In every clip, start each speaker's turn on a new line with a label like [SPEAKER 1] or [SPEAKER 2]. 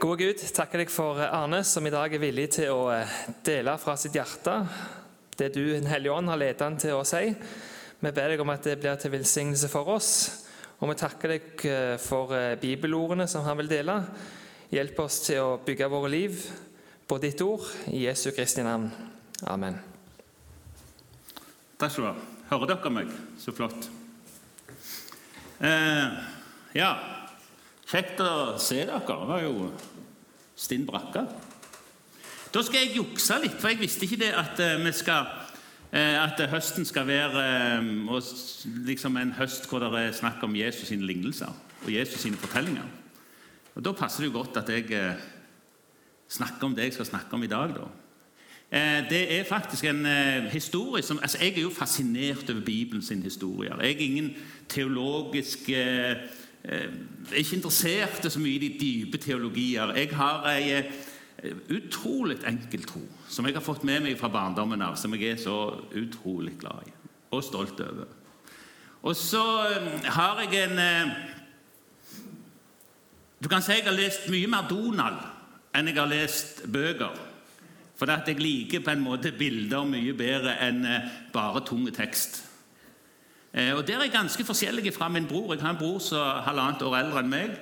[SPEAKER 1] Gode Gud, takker deg for Arne, som i dag er villig til å eh, dele fra sitt hjerte det du, Den hellige ånd, har ledet han til å si. Vi ber deg om at det blir til velsignelse for oss. Og vi takker deg eh, for eh, bibelordene som han vil dele. Hjelp oss til å bygge våre liv på ditt ord, i Jesu Kristi navn. Amen.
[SPEAKER 2] Takk skal du ha. Hører dere meg? Så flott. Eh, ja, kjekt å se dere. Det var jo stinn brakke. Da skal jeg jukse litt, for jeg visste ikke det at eh, skal eh, at høsten skal være eh, liksom en høst hvor det er snakk om Jesus sine lignelser og Jesus sine fortellinger. Og Da passer det jo godt at jeg snakker om det jeg skal snakke om i dag. da. Det er faktisk en historie som altså Jeg er jo fascinert over Bibelen sin historier. Jeg er ingen teologisk Jeg er ikke interessert så mye i de dype teologier. Jeg har ei utrolig enkel tro som jeg har fått med meg fra barndommen av, som jeg er så utrolig glad i og stolt over. Og så har jeg en Du kan si jeg har lest mye mer Donald enn jeg har lest bøker. For at jeg liker på en måte bilder mye bedre enn bare tunge tekst. Og Der er ganske forskjellig fra min bror. Jeg har en bror som er halvannet år eldre enn meg.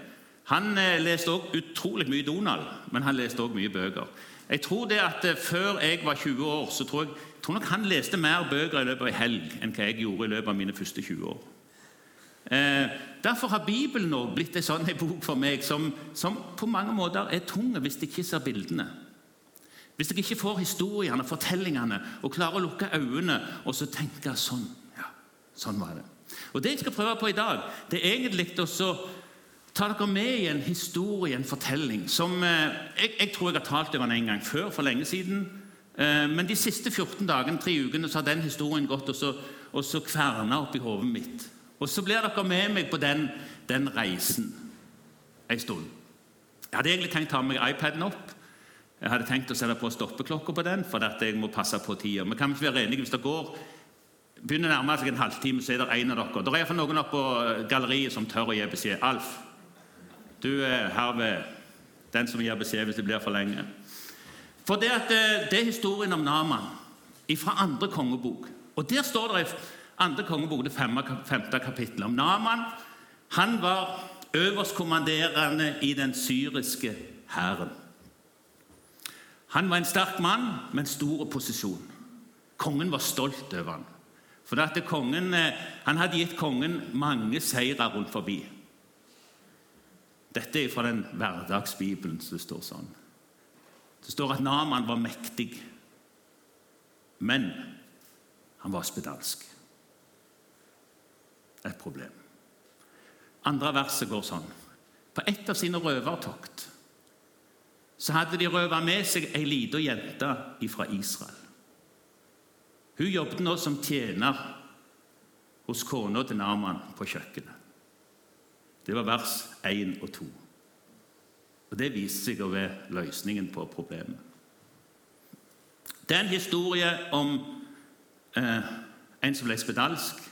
[SPEAKER 2] Han leste også utrolig mye Donald, men han leste også mye bøker. Jeg tror det at Før jeg var 20 år, så tror jeg, tror nok han leste mer bøker i løpet av en helg enn hva jeg gjorde i løpet av mine første 20 år. Eh, derfor har Bibelen også blitt en sånn bok for meg som, som, på mange måter er tung hvis jeg ikke ser bildene. Hvis jeg ikke får historiene og fortellingene og klarer å lukke øynene og så tenke sånn. Sånn var det. Og Det jeg skal prøve på i dag, det er egentlig å ta dere med i en historie, en fortelling, som eh, jeg, jeg, tror jeg har talt over en gang før, for lenge siden. Eh, men de siste 14 dagene, tre ukene så har den historien gått og så, og så kverna opp i hodet mitt. Og så blir dere med meg på den, den reisen en stund. Jeg hadde egentlig tenkt å ta med iPaden opp. Jeg hadde tenkt å sette på stoppeklokka på den, for at jeg må passe på tida. Men kan ikke være enige hvis det går begynner å nærme seg en halvtime, så er det en av dere. Det er iallfall noen oppe på galleriet som tør å gi beskjed. Alf, du er herved den som gir beskjed hvis det blir for lenge. For Det, at eh, det er historien om Naman fra andre kongebok. Og Der står det i andre kongebok, det femte kapittelet, om Naman. Han var øverstkommanderende i den syriske hæren. Han var en sterk mann med en stor posisjon. Kongen var stolt over ham. For at kongen, eh, Han hadde gitt kongen mange seire rundt forbi. Dette er fra den hverdagsbibelen som står sånn. Det står at Naman var mektig, men han var spedalsk. Et problem. Andre verset går sånn. På et av sine røvertokt så hadde de røva med seg ei lita jente fra Israel. Hun jobbet nå som tjener hos kona til Naman på kjøkkenet. Det var vers 1 og 2. Og Det viste seg å være løsningen på problemet. Det er en historie om eh, en som ble spedalsk,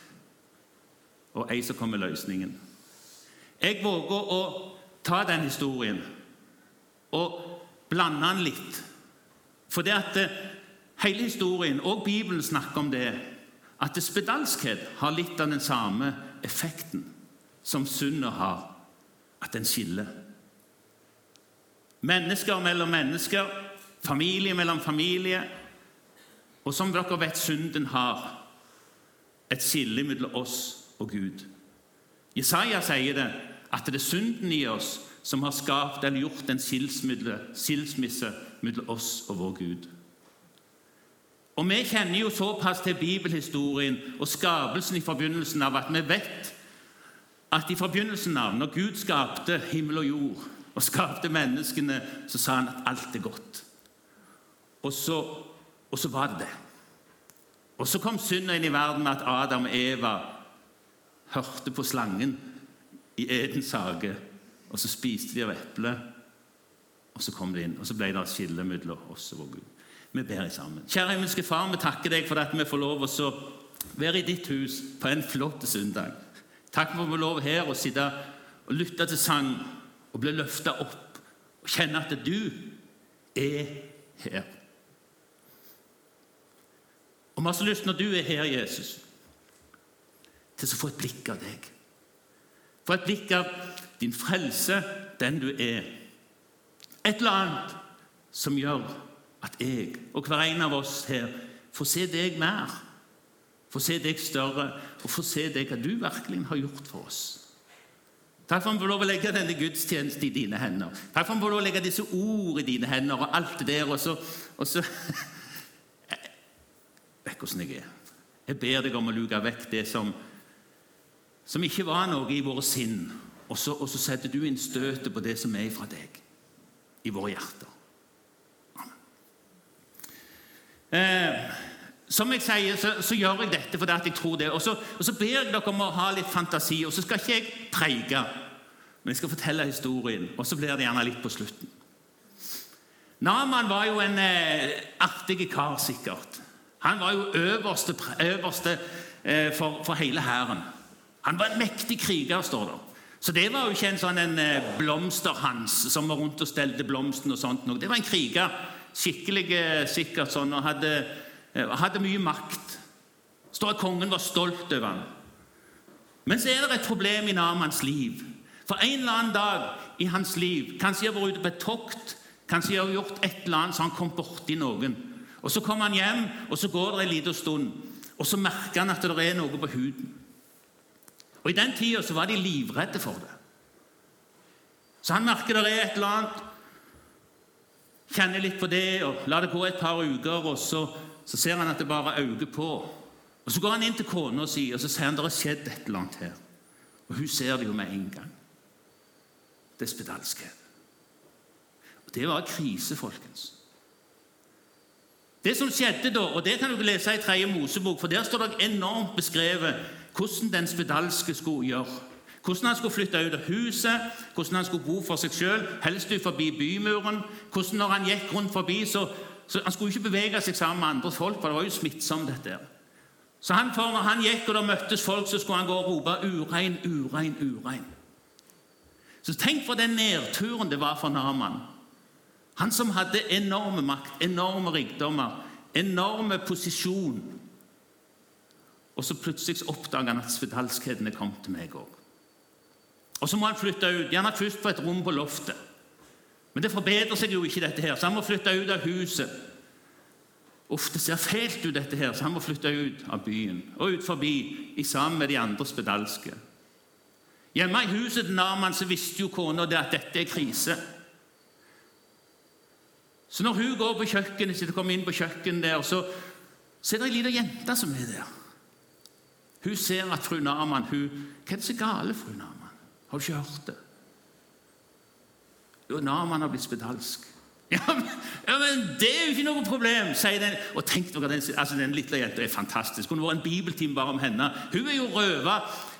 [SPEAKER 2] og ei som kom med løsningen. Jeg våger å ta den historien og blande den litt. For det at eh, hele historien og Bibelen snakker om det, at spedalskhet har litt av den samme effekten som synda har, at den skiller. Mennesker mellom mennesker, familie mellom familie. Og som dere vet, synden har et skille mellom oss og Gud. Jesaja sier det, at det er synden i oss som har skapt eller gjort en skilsmisse mellom oss og vår Gud. Og Vi kjenner jo såpass til bibelhistorien og skapelsen i forbindelsen av at vi vet at i forbindelsen av når Gud skapte himmel og jord og skapte menneskene, så sa han at alt er godt. Og så, og så var det det. Og så kom synda inn i verden med at Adam og Eva hørte på slangen i Edens hage. Og så spiste de av eplet, og så kom det inn. Og så ble det et skille mellom oss og vår Gud. Vi ber sammen. Kjære himmelske Far, vi takker deg for at vi får lov å være i ditt hus på en flott søndag. Takk for at vi får lov her å sitte og lytte til sang og bli løfta opp og kjenne at du er her. Og vi har så lyst, når du er her, Jesus, til å få et blikk av deg. Få et blikk av din frelse, den du er. Et eller annet som gjør at jeg og hver en av oss her får se deg mer, får se deg større og får se deg hva du virkelig har gjort for oss. Takk for at vi får lov å legge denne gudstjenesten i dine hender. Takk for at vi får lov å legge disse ord i dine hender og alt det der. Og så, og så Vekk åssen jeg er. Jeg ber deg om å luke vekk det som, som ikke var noe i våre sinn, og så, og så setter du inn støtet på det som er fra deg, i våre hjerter. Eh, som jeg sier, så, så, gjør jeg dette fordi jeg tror det. Og så, og så, ber jeg dere om å ha litt fantasi. Og så skal ikke jeg preike, men jeg skal fortelle historien. Og så blir det gjerne litt på slutten. Naman var jo en eh, artig kar, sikkert. Han var jo øverste, øverste eh, for, for, hele hæren. Han var en mektig kriger, står det. Så det var jo ikke en sånn en eh, blomsterhans som var rundt og stelte blomsten. og sånt. Det var en kriger. Skikkelig eh, sikkert sånn. og hadde hadde mye makt. står at kongen var stolt over ham. Men så er det et problem i Namans liv. For en eller annen dag i hans liv Kanskje han har vært ute på et tokt, kanskje han har gjort et eller annet så han kom borti noen. Og Så kommer han hjem, og så går det en liten stund, og så merker han at det er noe på huden. Og I den tida var de livredde for det. Så han merker det er et eller annet, kjenner litt på det, og lar det gå et par uker, og så så ser han at det bare øker på. Og Så går han inn til kona si og så sier han det har skjedd et eller annet her. Og hun ser det jo med en gang. Det er spedalskhet. Og Det var krise, folkens. Det som skjedde da, og det kan du lese i Tredje Mosebok, for der står det enormt beskrevet hvordan den spedalske skulle gjøre. Hvordan han skulle flytte ut av huset, hvordan han skulle bo for seg sjøl, helst forbi bymuren. Hvordan når han gikk rundt forbi, så så Han skulle ikke bevege seg sammen med andre folk, for det var jo smittsomt. dette. Så han, for når han gikk og det møttes folk, så skulle han gå og rope 'urein, urein, urein'. Så tenk for den nedturen det var for Naman. Han som hadde enorme makt, enorme rikdommer, enorme posisjon. Og så plutselig oppdager han at spedalskheten er kommet til meg òg. Og så må han flytte ut, gjerne først på et rom på loftet. Men det forbedrer seg jo ikke, dette her, så han må flytte ut av huset. Uff, det ser fælt ut, dette her, så han må flytte ut av byen og ut forbi i sammen med de andre spedalske. Hjemme i huset til Naman så visste jo kona at dette er krise. Så når hun går på kjøkkenet sitt, kommer inn på kjøkkenet der, så, så er det ei lita jente som er der. Hun ser at fru Naman hun, Hva er det som er gale, fru Naman? Har du ikke hørt det? Jo, Naman har blitt spedalsk. Ja men, det er jo ikke noe problem, sier den. Og tenk dere, den, altså, den lille jenta er fantastisk. Hun har vært en bibeltime bare om henne. Hun er jo røva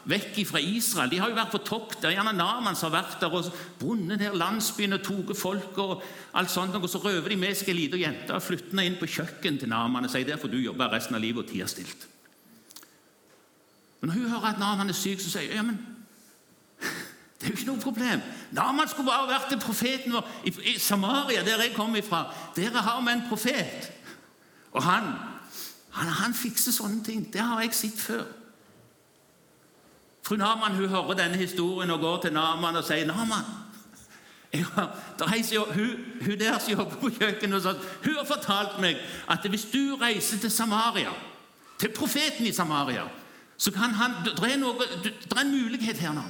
[SPEAKER 2] vekk fra Israel. De har jo vært på topp der. Gjerne Naman har vært der og bundet ned landsbyen og tatt folk. Og alt sånt, og så røver de med seg ei lita jente og flytter henne inn på kjøkkenet til Naman og sier der får du jobbe resten av livet og tie stilt. Men når hun hører at Naman er syk, så sier hun ja, men det er jo ikke noe problem. Naman skulle bare vært til profeten vår. I, Samaria, der jeg kom ifra, dere har vi en profet. Og han, han, han fikser sånne ting. Det har jeg sett før. Fru Naman hun hører denne historien og går til Naman og sier Naman, reiser, hun, hun, der som jobber på kjøkkenet, sånn, hun har fortalt meg at hvis du reiser til Samaria, til profeten i Samaria, så kan han det er en mulighet her nå.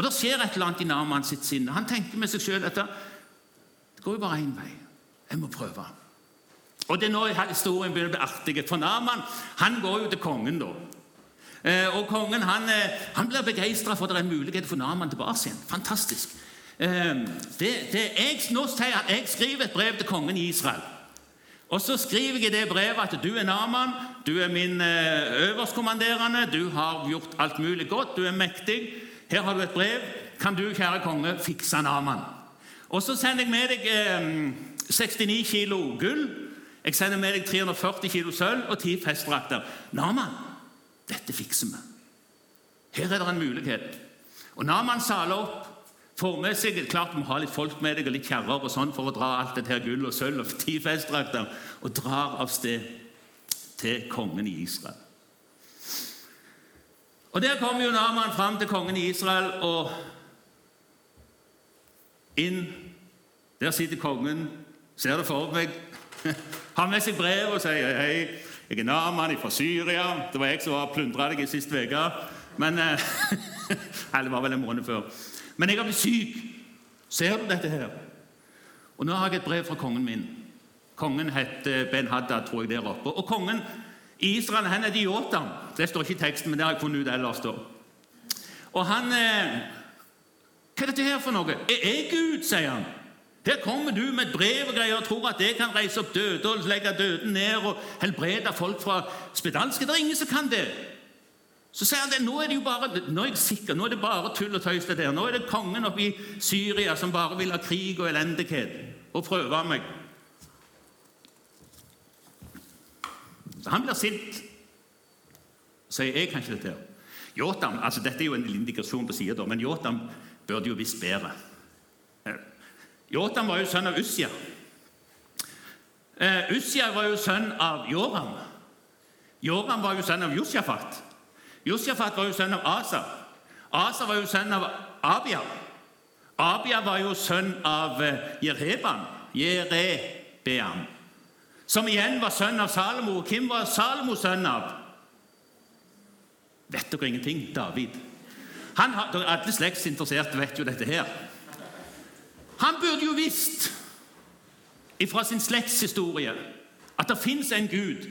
[SPEAKER 2] Og Det skjer et eller annet i Naman sitt sinne. Han tenker med seg sjøl at det går jo bare én vei. Jeg må prøve. Og Det er nå historien begynner å bli artig. For Naman han går jo til kongen. da. Eh, og kongen han, eh, han blir begeistra for at det er en mulighet for Naman tilbake igjen. Fantastisk. Eh, det, det, jeg, nå sier han, jeg skriver et brev til kongen i Israel. Og så skriver jeg i det brevet at du er Naman, du er min øverstkommanderende, du har gjort alt mulig godt, du er mektig. Her har du et brev. Kan du, kjære konge, fikse Naman? Og så sender jeg med deg eh, 69 kilo gull. Jeg sender med deg 340 kilo sølv og 10 festdrakter. Naman, dette fikser vi. Her er det en mulighet. Og Naman saler opp, får med seg Klart du må ha litt folk med deg og litt kjerrer og sånn for å dra alt dette her gull og sølv og ti festdrakter, og drar av sted til kongen i Israel. Og Der kommer jo Naman fram til kongen i Israel, og inn Der sitter kongen, ser det for meg, har med seg brev og sier hei, jeg er Naman fra Syria. Det var jeg som var plundra deg i sist uke. Men eh, Eller det var vel en måned før. Men jeg har blitt syk. Ser du dette her? Og nå har jeg et brev fra kongen min. Kongen heter Ben Haddad, tror jeg, der oppe. Og kongen Israel han er idioter. Det står ikke i teksten, men det har jeg funnet ut ellers. da. Og han eh, Hva er dette her for noe? Er jeg Gud, sier han. Her kommer du med et brev og greier og tror at jeg kan reise opp døde og legge døden ned og helbrede folk fra spedalske. Det er ingen som kan det. Så sier han det, nå er det jo bare, nå er jeg sikker, nå er det bare tull og tøys. det der. Nå er det kongen oppe i Syria som bare vil ha krig og elendighet og prøve meg. Så han blir sint. Sier jeg kan ikke dette. her. Jotam, altså Dette er jo en indikasjon på sida, men Jotam burde jo visst bedre. Jotam var jo sønn av Ussia. Uh, Ussia var jo sønn av Joram. Joram var jo sønn av Josjafat. Josjafat var jo sønn av Asa. Asa var jo sønn av Abia. Abia var jo sønn av eh, Jereban. Jerebeam. Som igjen var sønn av Salomo. Hvem var Salomo sønn av? Vet dere ingenting? David. Han alle slektsinteresserte vet jo dette her. Han burde jo visst fra sin slektshistorie at det fins en gud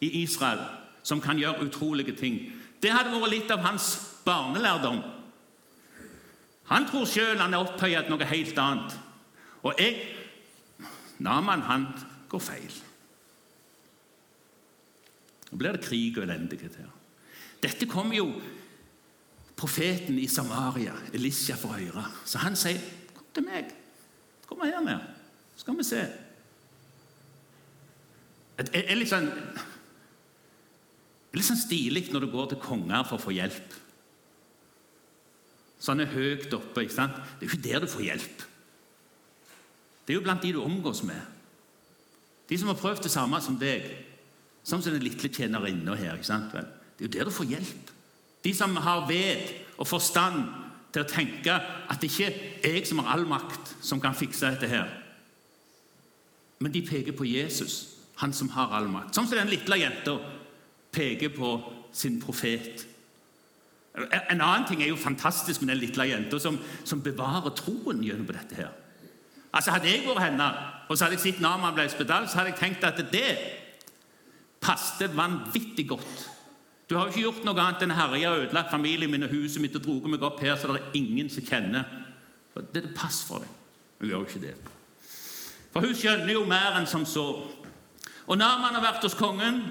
[SPEAKER 2] i Israel som kan gjøre utrolige ting. Det hadde vært litt av hans barnelærdom. Han tror sjøl han er opphøyet noe helt annet. Og jeg Naman, han går feil. Nå blir det krig og elendighet her. Dette kommer jo profeten i Samaria, Elisha, for høre. Så han sier, 'Kom til meg. Kom her ned, så skal vi se.' Det er litt sånn sånn stilig når du går til konger for å få hjelp. Sånn er høyt oppe. ikke sant? Det er jo ikke der du får hjelp. Det er jo blant de du omgås med. De som har prøvd det samme som deg. Sånn som den lille tjenerinna her. ikke sant? Det er jo der du får hjelp. De som har ved og forstand til å tenke at det ikke er jeg som har all makt, som kan fikse dette her. Men de peker på Jesus, han som har all makt. Sånn som den lille jenta peker på sin profet. En annen ting er jo fantastisk med den lille jenta som, som, bevarer troen gjennom dette. her. Altså Hadde jeg vært henne og så hadde jeg sett Naman ble spedalsk, så hadde jeg tenkt at det passet vanvittig godt. Du har jo ikke gjort noe annet enn å herje og ødelagt familien min og huset mitt og droget meg opp her så det er ingen som kjenner. Det, er pass for deg. Hun gjør jo ikke det. For hun skjønner jo mer enn som så. Og Naman har vært hos kongen.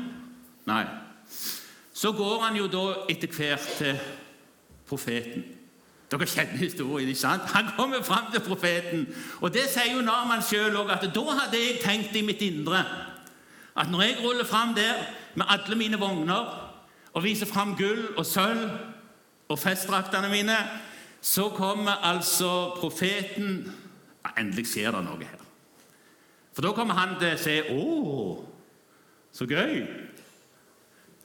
[SPEAKER 2] Nei, så går han jo da etter hvert til profeten. Dere kjenner historien. ikke sant? Han kommer fram til profeten. Og det sier jo Naman sjøl òg, at da hadde jeg tenkt i mitt indre at når jeg ruller fram der med alle mine vogner og viser fram gull og sølv og festdraktene mine, så kommer altså profeten ja, Endelig skjer det noe her. For da kommer han til å si Å, så gøy!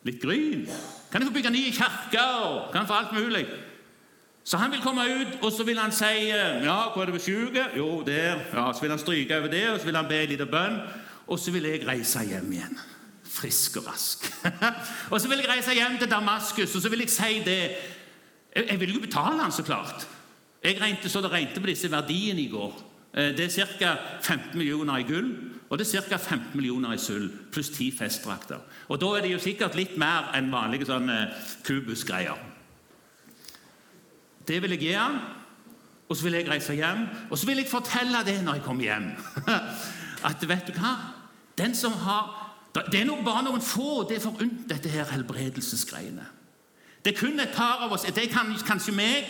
[SPEAKER 2] litt gryn. Kan jeg få bygge nye kirker? Kan jeg få alt mulig? Så han vil komme ut, og så vil han si ja, hvor er det ved? Jo, der. Ja, Så vil han stryke over det, og så vil han be en liten bønn. Og så vil jeg reise hjem igjen. Frisk og rask. og så vil jeg reise hjem til Damaskus, og så vil jeg si det. Jeg, jeg vil jo betale han, så klart. Jeg regnet så det regnet på disse verdiene i går. Eh, det er ca. 15 millioner i gull og det er ca. 15 millioner i sølv pluss 10 festdrakter. Og Da er det jo sikkert litt mer enn vanlige sånne kubusgreier. Det vil jeg gi han, og så vil jeg reise hjem. Og så vil jeg fortelle det når jeg kommer hjem. At vet du hva? Den som har Det er noe, bare noen få det er forunt, dette her helbredelsesgreiene. Det er kun et par av oss. Det er kanskje meg,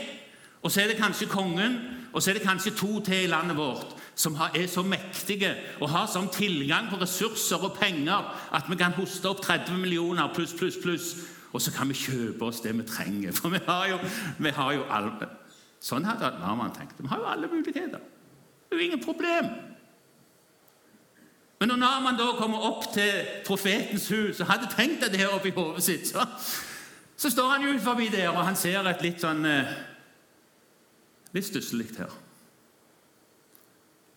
[SPEAKER 2] og så er det kanskje kongen, og så er det kanskje to til i landet vårt som er så mektige og har sånn tilgang på ressurser og penger at vi kan hoste opp 30 millioner pluss, pluss, pluss, og så kan vi kjøpe oss det vi trenger. For vi har jo, vi har jo alle Sånn hadde Narman tenkt. Vi har jo alle muligheter. Det er jo ingen problem. Men når Naman da kommer opp til profetens hus og hadde tenkt det her oppi hodet sitt, så, så står han jo forbi der, og han ser et litt sånn eh, Litt stusslig her.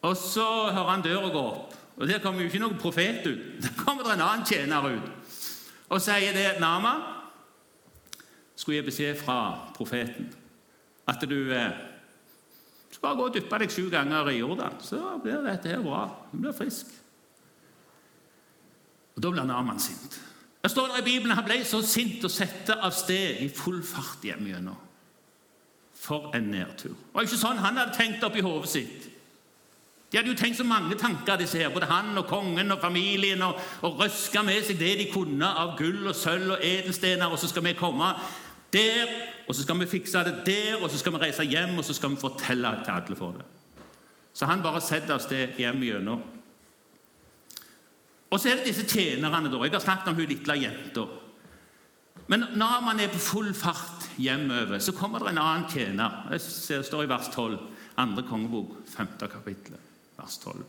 [SPEAKER 2] Og så hører han døra gå opp, og der kommer jo ikke noen profet ut. Der kommer det en annen tjener ut og sier det, 'Naman, skulle gi beskjed fra profeten at du eh, skal bare gå og dyppe deg sju ganger i Jordan, så blir dette her bra. Du blir frisk. Og Da blir Naman sint. Det står der i Bibelen Han ble så sint og sette av sted i full fart hjem gjennom. For en nedtur. Det var ikke sånn han hadde tenkt oppi hodet sitt. De hadde jo tenkt så mange tanker, disse her, både han og kongen og familien, og, og røska med seg det de kunne av gull og sølv og edelstener, og så skal vi komme der, og så skal vi fikse det der, og så skal vi reise hjem, og så skal vi fortelle til alle for det. Så han bare setter av sted hjem gjennom. Og så er det disse tjenerne. da. Jeg har snakket om hun lille jenta. Men når man er på full fart hjemover, så kommer det en annen tjener. Det står i vers 12. Andre kongebok, femte kapittel, vers 12.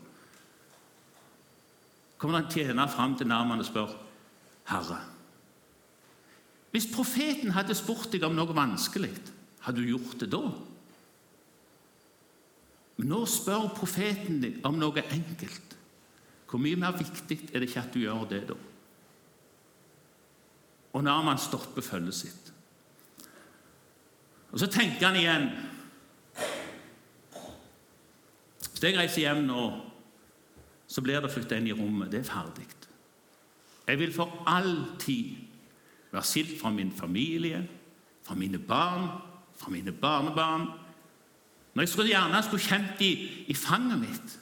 [SPEAKER 2] kommer det en tjener fram til Naman og spør, 'Herre' Hvis profeten hadde spurt deg om noe vanskelig, hadde du gjort det da? Men nå spør profeten deg om noe enkelt. Hvor mye mer viktig er det ikke at du gjør det da? Og Naman stopper følget sitt. Og Så tenker han igjen Hvis jeg reiser hjem nå, så blir det flytta inn i rommet. Det er ferdig. Jeg vil for all tid være skilt fra min familie, fra mine barn, fra mine barnebarn. Når jeg skulle gjerne skulle kjent dem i fanget mitt,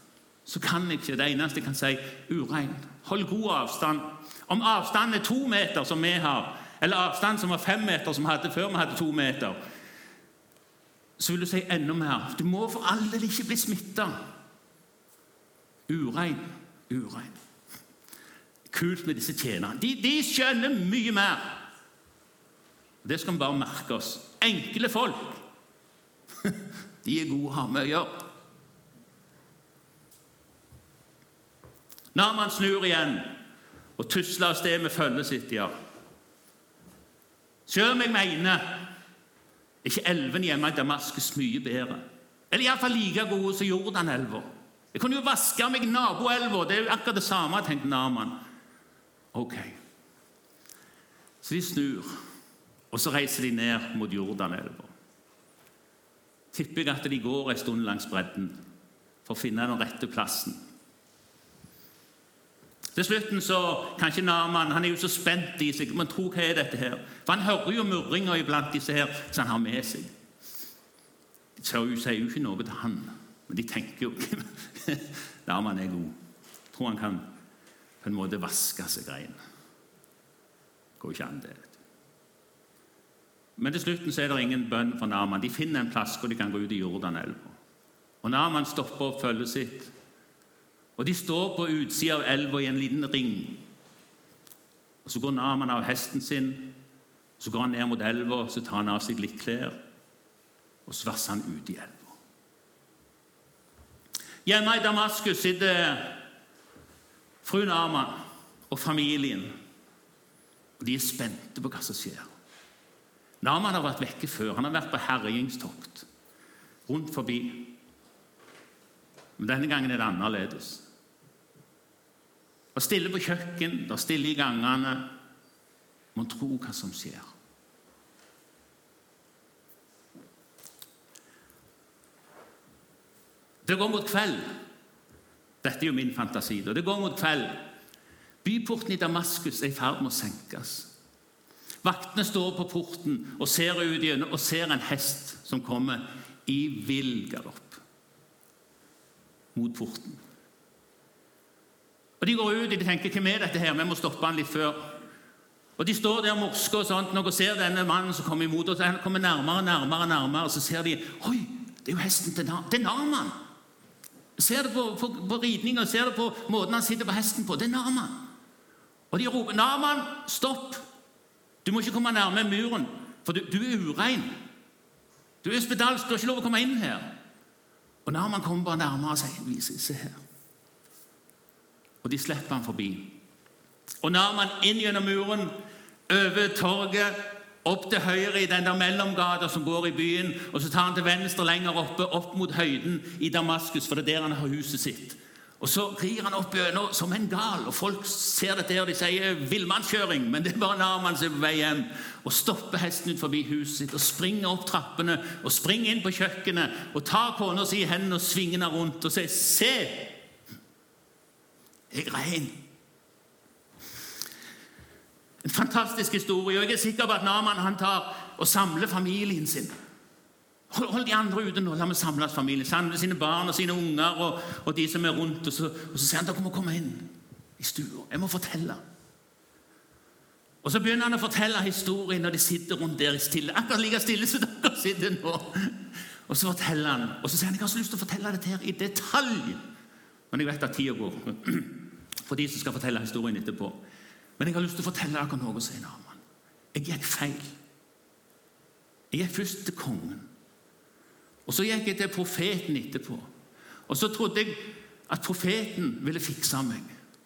[SPEAKER 2] så kan jeg ikke det eneste jeg kan si urein. Hold god avstand. Om avstanden er to meter, som vi har, eller avstanden som var fem meter, som vi hadde før vi hadde to meter, så vil du si enda mer. Du må for all del ikke bli smitta. Urein, urein. Kult med disse tjenerne. De, de skjønner mye mer. Det skal vi bare merke oss. Enkle folk. De er gode å ha med å gjøre. Naman snur igjen og tusler av sted med følget sitt. ja. Selv om jeg mener ikke elvene hjemme i Damaskus mye bedre. Eller iallfall like gode som Jordanelva. Jeg kunne jo vaske meg i naboelva. Det er jo akkurat det samme, tenkte Naman. Ok. Så de snur, og så reiser de ned mot Jordanelva. Tipper jeg at de går en stund langs bredden for å finne den rette plassen. Til slutten så kanskje Naman han er jo så spent i seg. Men tro hva er dette her? For Han hører jo murringa iblant disse her som han har med seg. De sier jo ikke noe til han, men de tenker jo Naman er god. Tror han kan på en måte vaske seg rein. Går ikke an, det. Men til slutten så er det ingen bønn for Naman. De finner en plass hvor de kan gå ut i Jordanelva. Og Naman stopper opp følget sitt og De står på utsida av elva i en liten ring. Og Så går Naman av hesten sin, så går han ned mot elva så tar han av seg litt klær, og så vasser han ut i elva. Hjemme i Damaskus sitter fru Naman og familien. Og De er spente på hva som skjer. Naman har vært vekke før. Han har vært på herjingstokt rundt forbi. Men denne gangen er det annerledes. Det stille på kjøkken, det stille i gangene. Man tro hva som skjer. Det går mot kveld. Dette er jo min fantasi. Det går mot kveld. Byporten i Damaskus er i ferd med å senkes. Vaktene står på porten og ser ut gjennom og ser en hest som kommer i vill galopp mot porten. Og De går ut og de tenker hvem er dette her? Vi må stoppe han litt før. Og De står der morske og sånt, og ser denne mannen som kommer imot. og Han kommer nærmere nærmere, nærmere, og så ser de Oi, det er jo hesten til Nar Det er Narman! Ser det på, på, på ridninga, ser det på måten han sitter på hesten på. Det er Narman. Og de roper 'Narman, stopp! Du må ikke komme nærme muren, for du, du er urein.' Du er spedalsk, du har ikke lov å komme inn her. Og Naman kommer bare nærmere og sier, se her. Og de slipper han forbi. Og Naman inn gjennom muren, over torget, opp til høyre i den der mellomgata som går i byen, og så tar han til venstre lenger oppe, opp mot høyden i Damaskus, for det er der han har huset sitt. Og Så rir han opp gjennom som en gal, og folk ser dette og de sier villmannskjøring. Men det er bare Naman som er på vei hjem og stopper hesten ut forbi huset sitt og springer opp trappene og springer inn på kjøkkenet og tar kona si i hendene og svinger henne rundt og sier 'Se! Er rein.' En fantastisk historie. og Jeg er sikker på at Naman han tar og samler familien sin. Hold, hold de andre ute nå. La meg samles familien. Samle sine barn og sine unger og, og de som er rundt. Og så, og så sier han dere må komme inn i stua. Jeg må fortelle. Og Så begynner han å fortelle historien når de sitter rundt der i stille. Akkurat like stille som dere sitter nå. Og så forteller han, og så sier han jeg har så lyst til å fortelle dette her i detalj. Men jeg vet at tida går for de som skal fortelle historien etterpå. Men jeg har lyst til å fortelle dere noe, sier Naman. Jeg gikk feil. Jeg gikk først til kongen. Og Så gikk jeg til profeten etterpå. Og Så trodde jeg at profeten ville fikse meg.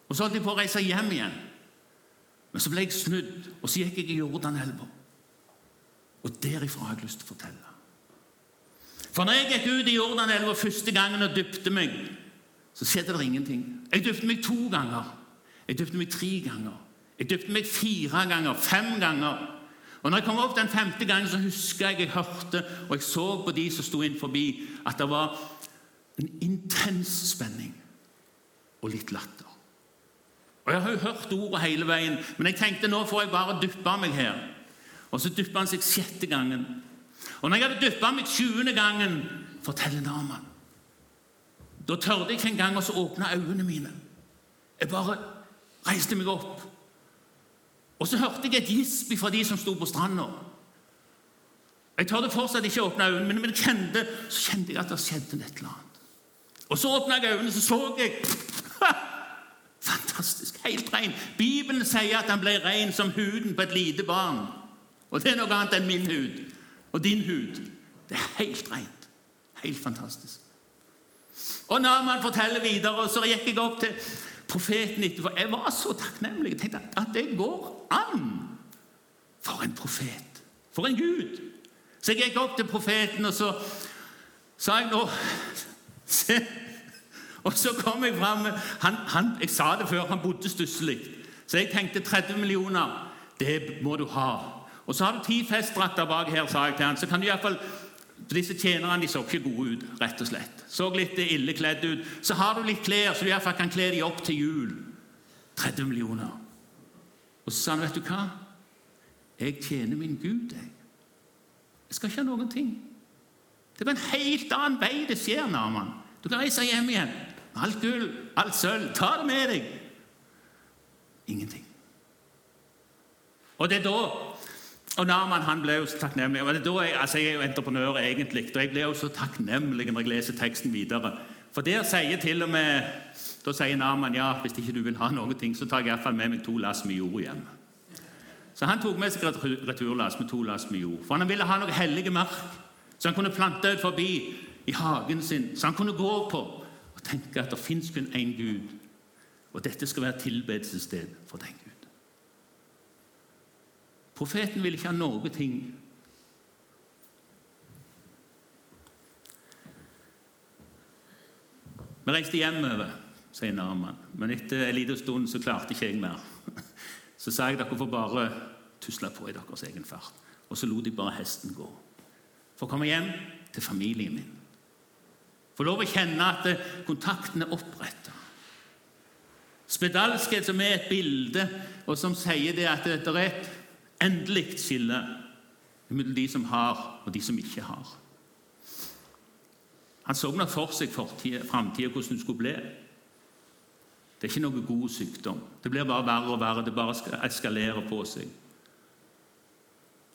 [SPEAKER 2] Og Så holdt jeg på å reise hjem igjen. Men så ble jeg snudd, og så gikk jeg i Jordanelva. Og derifra har jeg lyst til å fortelle. For når jeg gikk ut i Jordanelva første gangen og dypte meg, så skjedde det ingenting. Jeg døpte meg to ganger. Jeg døpte meg tre ganger. Jeg døpte meg fire ganger, fem ganger. Og når jeg kom opp den femte gangen, så husker jeg jeg hørte og jeg så på de som sto inn forbi, at det var en intens spenning og litt latter. Og Jeg har jo hørt ordet hele veien, men jeg tenkte nå får jeg bare dyppe meg her. Og så dypper han seg sjette gangen. Og når jeg hadde dyppa meg tjuende gangen, forteller Naman Da tørde jeg ikke engang å åpne øynene mine. Jeg bare reiste meg opp og så hørte jeg et gisp fra de som sto på stranda. Jeg tørde fortsatt ikke å åpne øynene, men kjente, så kjente jeg at det skjedde et eller annet. Og så åpna jeg øynene, så så jeg! Fantastisk. Helt ren. Bibelen sier at han ble ren som huden på et lite barn. Og det er noe annet enn min hud og din hud. Det er helt rent. Helt fantastisk. Og Naman forteller videre, og så gikk jeg opp til profeten etterpå. Jeg var så takknemlig. Jeg tenkte at det går an! For en profet! For en Gud! Så jeg gikk opp til profeten, og så sa jeg nå Se! Og så kom jeg fram han, han, Jeg sa det før, han bodde stusslig. Så jeg tenkte 30 millioner, det må du ha. Og så har du ti festdrakter bak her, sa jeg til han, så kan du iallfall disse tjenerne de så ikke gode ut, rett og slett. Så litt ille kledd ut. Så har du litt klær, så du iallfall kan kle dem opp til jul. 30 millioner. Og så sa han, 'Vet du hva? Jeg tjener min Gud, jeg. Jeg skal ikke ha noen ting.' Det var en helt annen vei det skjer, Naman. Du kan reise hjem igjen. Alt gull, alt sølv. Ta det med deg. Ingenting. Og det er da og Narman han ble jo så takknemlig. jeg, altså jeg er jo entreprenør egentlig, og jeg blir jo så takknemlig når jeg leser teksten videre. For der sier til og med da sier Narman ja, hvis ikke du vil ha noen ting, så tar jeg iallfall med meg to lass med jord hjem. Så han tok med seg returlass med to lass med jord. For han ville ha noe hellige mark så han kunne plante ut forbi i hagen sin, så han kunne gå på og tenke at det fins kun én Gud, og dette skal være tilbedelsessted for den Gud. Profeten ville ikke ha noe ting. Vi reiste hjemover sier Naman. Men etter en liten stund så klarte ikke jeg mer. Så sa jeg dere får bare tusle på i deres egen fart. Og så lot de bare hesten gå. For å komme hjem til familien min. Få lov å kjenne at kontakten er oppretta. Spedalskhet som er et bilde, og som sier det at det er et endelig skille mellom de som har, og de som ikke har. Han så nok for seg framtida, hvordan det skulle bli. Det er ikke noe god sykdom. Det blir bare verre og verre. Det bare eskalerer på seg.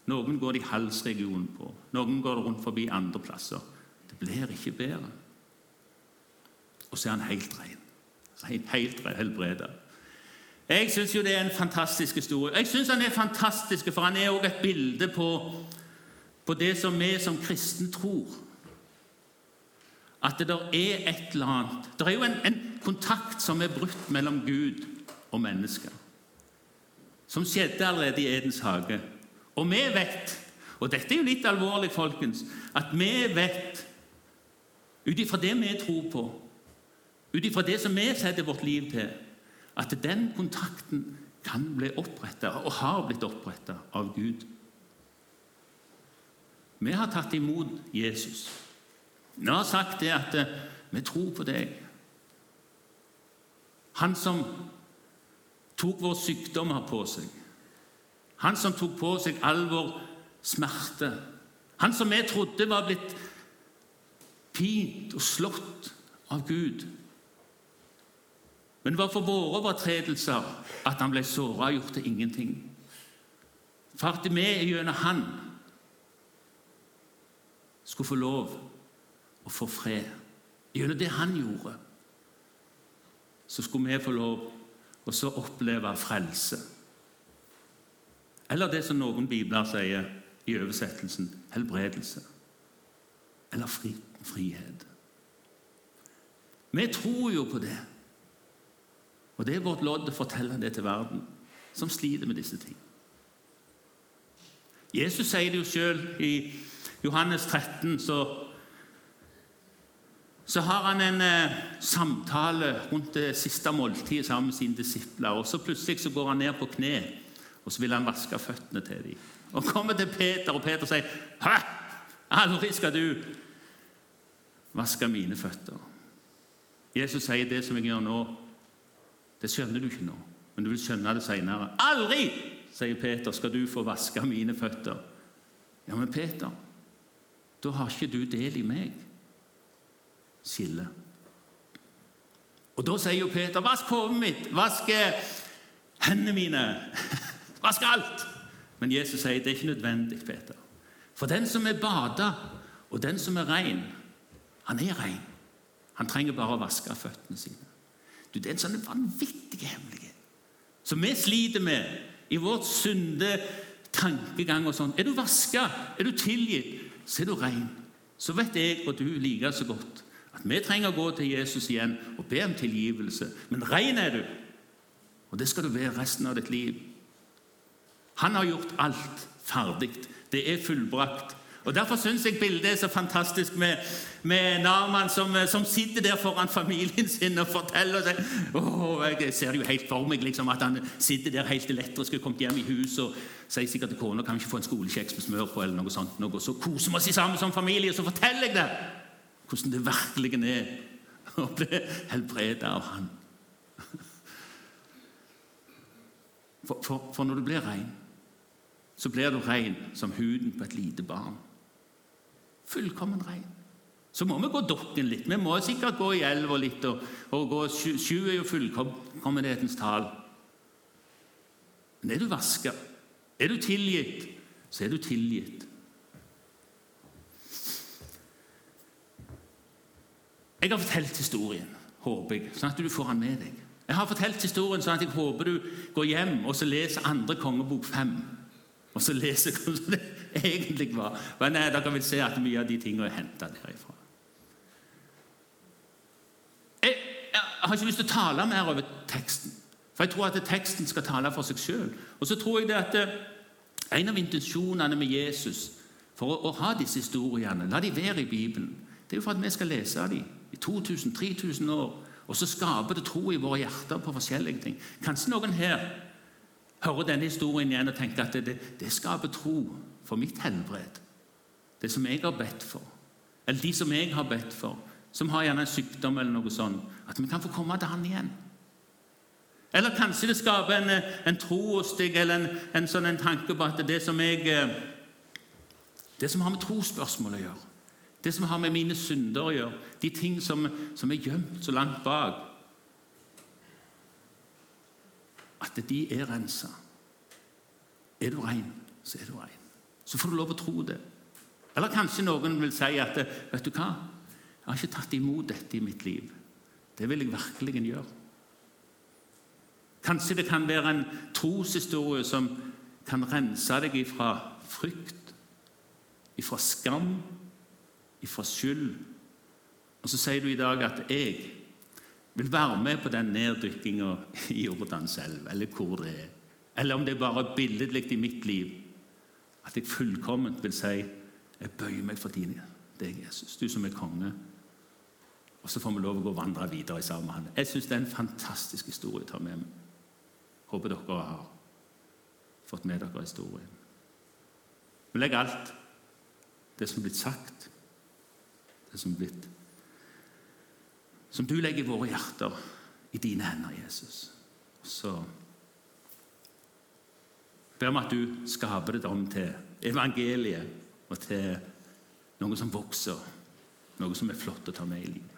[SPEAKER 2] Noen går det i halsregionen på, noen går det rundt forbi andre plasser. Det blir ikke bedre. Og så er han helt ren. Helt helbreda. Jeg syns jo det er en fantastisk historie. Jeg syns han er fantastisk, for han er også et bilde på på det som vi som kristne tror. At det der er et eller annet Det er jo en, en kontakt som er brutt mellom Gud og mennesker. Som skjedde allerede i Edens hage. Og vi vet, og dette er jo litt alvorlig, folkens, at vi vet ut ifra det vi tror på, ut ifra det som vi setter vårt liv til, at den kontakten kan bli oppretta, og har blitt oppretta, av Gud. Vi har tatt imot Jesus. Vi har sagt det at eh, vi tror på deg. Han som tok våre sykdommer på seg. Han som tok på seg all vår smerte. Han som vi trodde var blitt pint og slått av Gud. Men var for våre overtredelser at han ble såra og gjort til ingenting. For at vi gjennom han skulle få lov å få fred. Gjennom det han gjorde, så skulle vi få lov å så oppleve frelse. Eller det som noen bibler sier i oversettelsen helbredelse. Eller fri, frihet. Vi tror jo på det. Og det er vårt lodd å fortelle det til verden, som sliter med disse ting. Jesus sier det jo sjøl i Johannes 13, så, så har han en eh, samtale rundt det siste måltidet sammen med sine disipler. og så Plutselig så går han ned på kne og så vil han vaske føttene til dem. Og kommer til Peter, og Peter sier, 'Hæ? Aldri skal du vaske mine føtter.' Jesus sier det som jeg gjør nå, det skjønner du ikke nå, men du vil skjønne det seinere. 'Aldri', sier Peter, 'skal du få vaske mine føtter.' Ja, men Peter, da har ikke du del i meg. Skille. Og da sier jo Peter, 'Vask hodet mitt, vask hendene mine.' Vask alt! Men Jesus sier det er ikke nødvendig, Peter. For den som er bada, og den som er rein, han er rein. Han trenger bare å vaske føttene sine. Du, Det er en sånn vanvittig hemmelighet som vi sliter med i vårt synde tankegang. og sånn. Er du vaska, er du tilgitt, så er du rein. Så vet jeg og du like så godt at vi trenger å gå til Jesus igjen og be om tilgivelse. Men rein er du, og det skal du være resten av ditt liv. Han har gjort alt ferdig. Det er fullbrakt. Og Derfor syns jeg bildet er så fantastisk med, med Narman som, som, sitter der foran familien sin og forteller seg oh, Jeg ser det jo helt for meg liksom, at han sitter der helt elektrisk og kommet hjem i huset og sier sikkert til kona kan vi ikke få en skolekjeks med smør på. eller noe sånt. Noe. Så koser vi oss sammen som familie, og så forteller jeg det hvordan det virkelig er å bli helbredet av Han. For, for, for når du blir rein så blir du rein som huden på et lite barn. Fullkommen ren. Så må vi gå dokken litt. Vi må sikkert gå i elva litt. og, og gå, Sju er jo fullkommenhetens tall. Men er du vaska, er du tilgitt, så er du tilgitt. Jeg har fortalt historien, håper jeg, sånn at du får den med deg. Jeg har fortalt historien sånn at jeg håper du går hjem og så leser andre kongebok fem og så leser egentlig var. Men eh, dere vil se at mye av de tingene er henta derifra. Jeg, jeg, har ikke lyst til å tale mer over teksten, for jeg tror at teksten skal tale for seg sjøl. Og så tror jeg det at eh, en av intensjonene med Jesus for å, å ha disse historiene, la de være i Bibelen, det er jo for at vi skal lese dem i 2000-3000 år. Og så skaper det tro i våre hjerter på forskjellige ting. Kanskje noen her hører denne historien igjen og tenker at det, det skaper tro for mitt helbred. Det som jeg har bedt for, eller de som jeg har bedt for, som har gjerne en sykdom eller noe sånt, at vi kan få komme til Han igjen. Eller kanskje det skaper en, en tro hos deg eller en, en, sånn en tanke på at det som jeg eh, Det som har med trosspørsmål å gjøre, det som har med mine synder å gjøre, de ting som, som er gjemt så langt bak at de er rensa. Er du rein, så er du rein. Så får du lov å tro det. Eller kanskje noen vil si at vet du hva, jeg har ikke tatt imot dette i mitt liv. Det vil jeg virkelig gjøre. Kanskje det kan være en troshistorie som kan rense deg ifra frykt, ifra skam, ifra skyld. Og så sier du i dag at jeg vil være med på den neddykkinga i Jordanselv, eller hvor det er. Eller om det er bare billedlig i mitt liv. At jeg fullkomment vil si jeg bøyer meg for dine, deg, Jesus, du som er konge. Og så får vi lov å gå og vandre videre sammen med han. Jeg syns det er en fantastisk historie å ta med meg. Håper dere har fått med dere historien. Vi legger alt det som er blitt sagt, det som er blitt Som du legger våre hjerter, i dine hender, Jesus. Så ber vi at du skaper det om til evangeliet og til noe som vokser, noe som er flott å ta med i livet.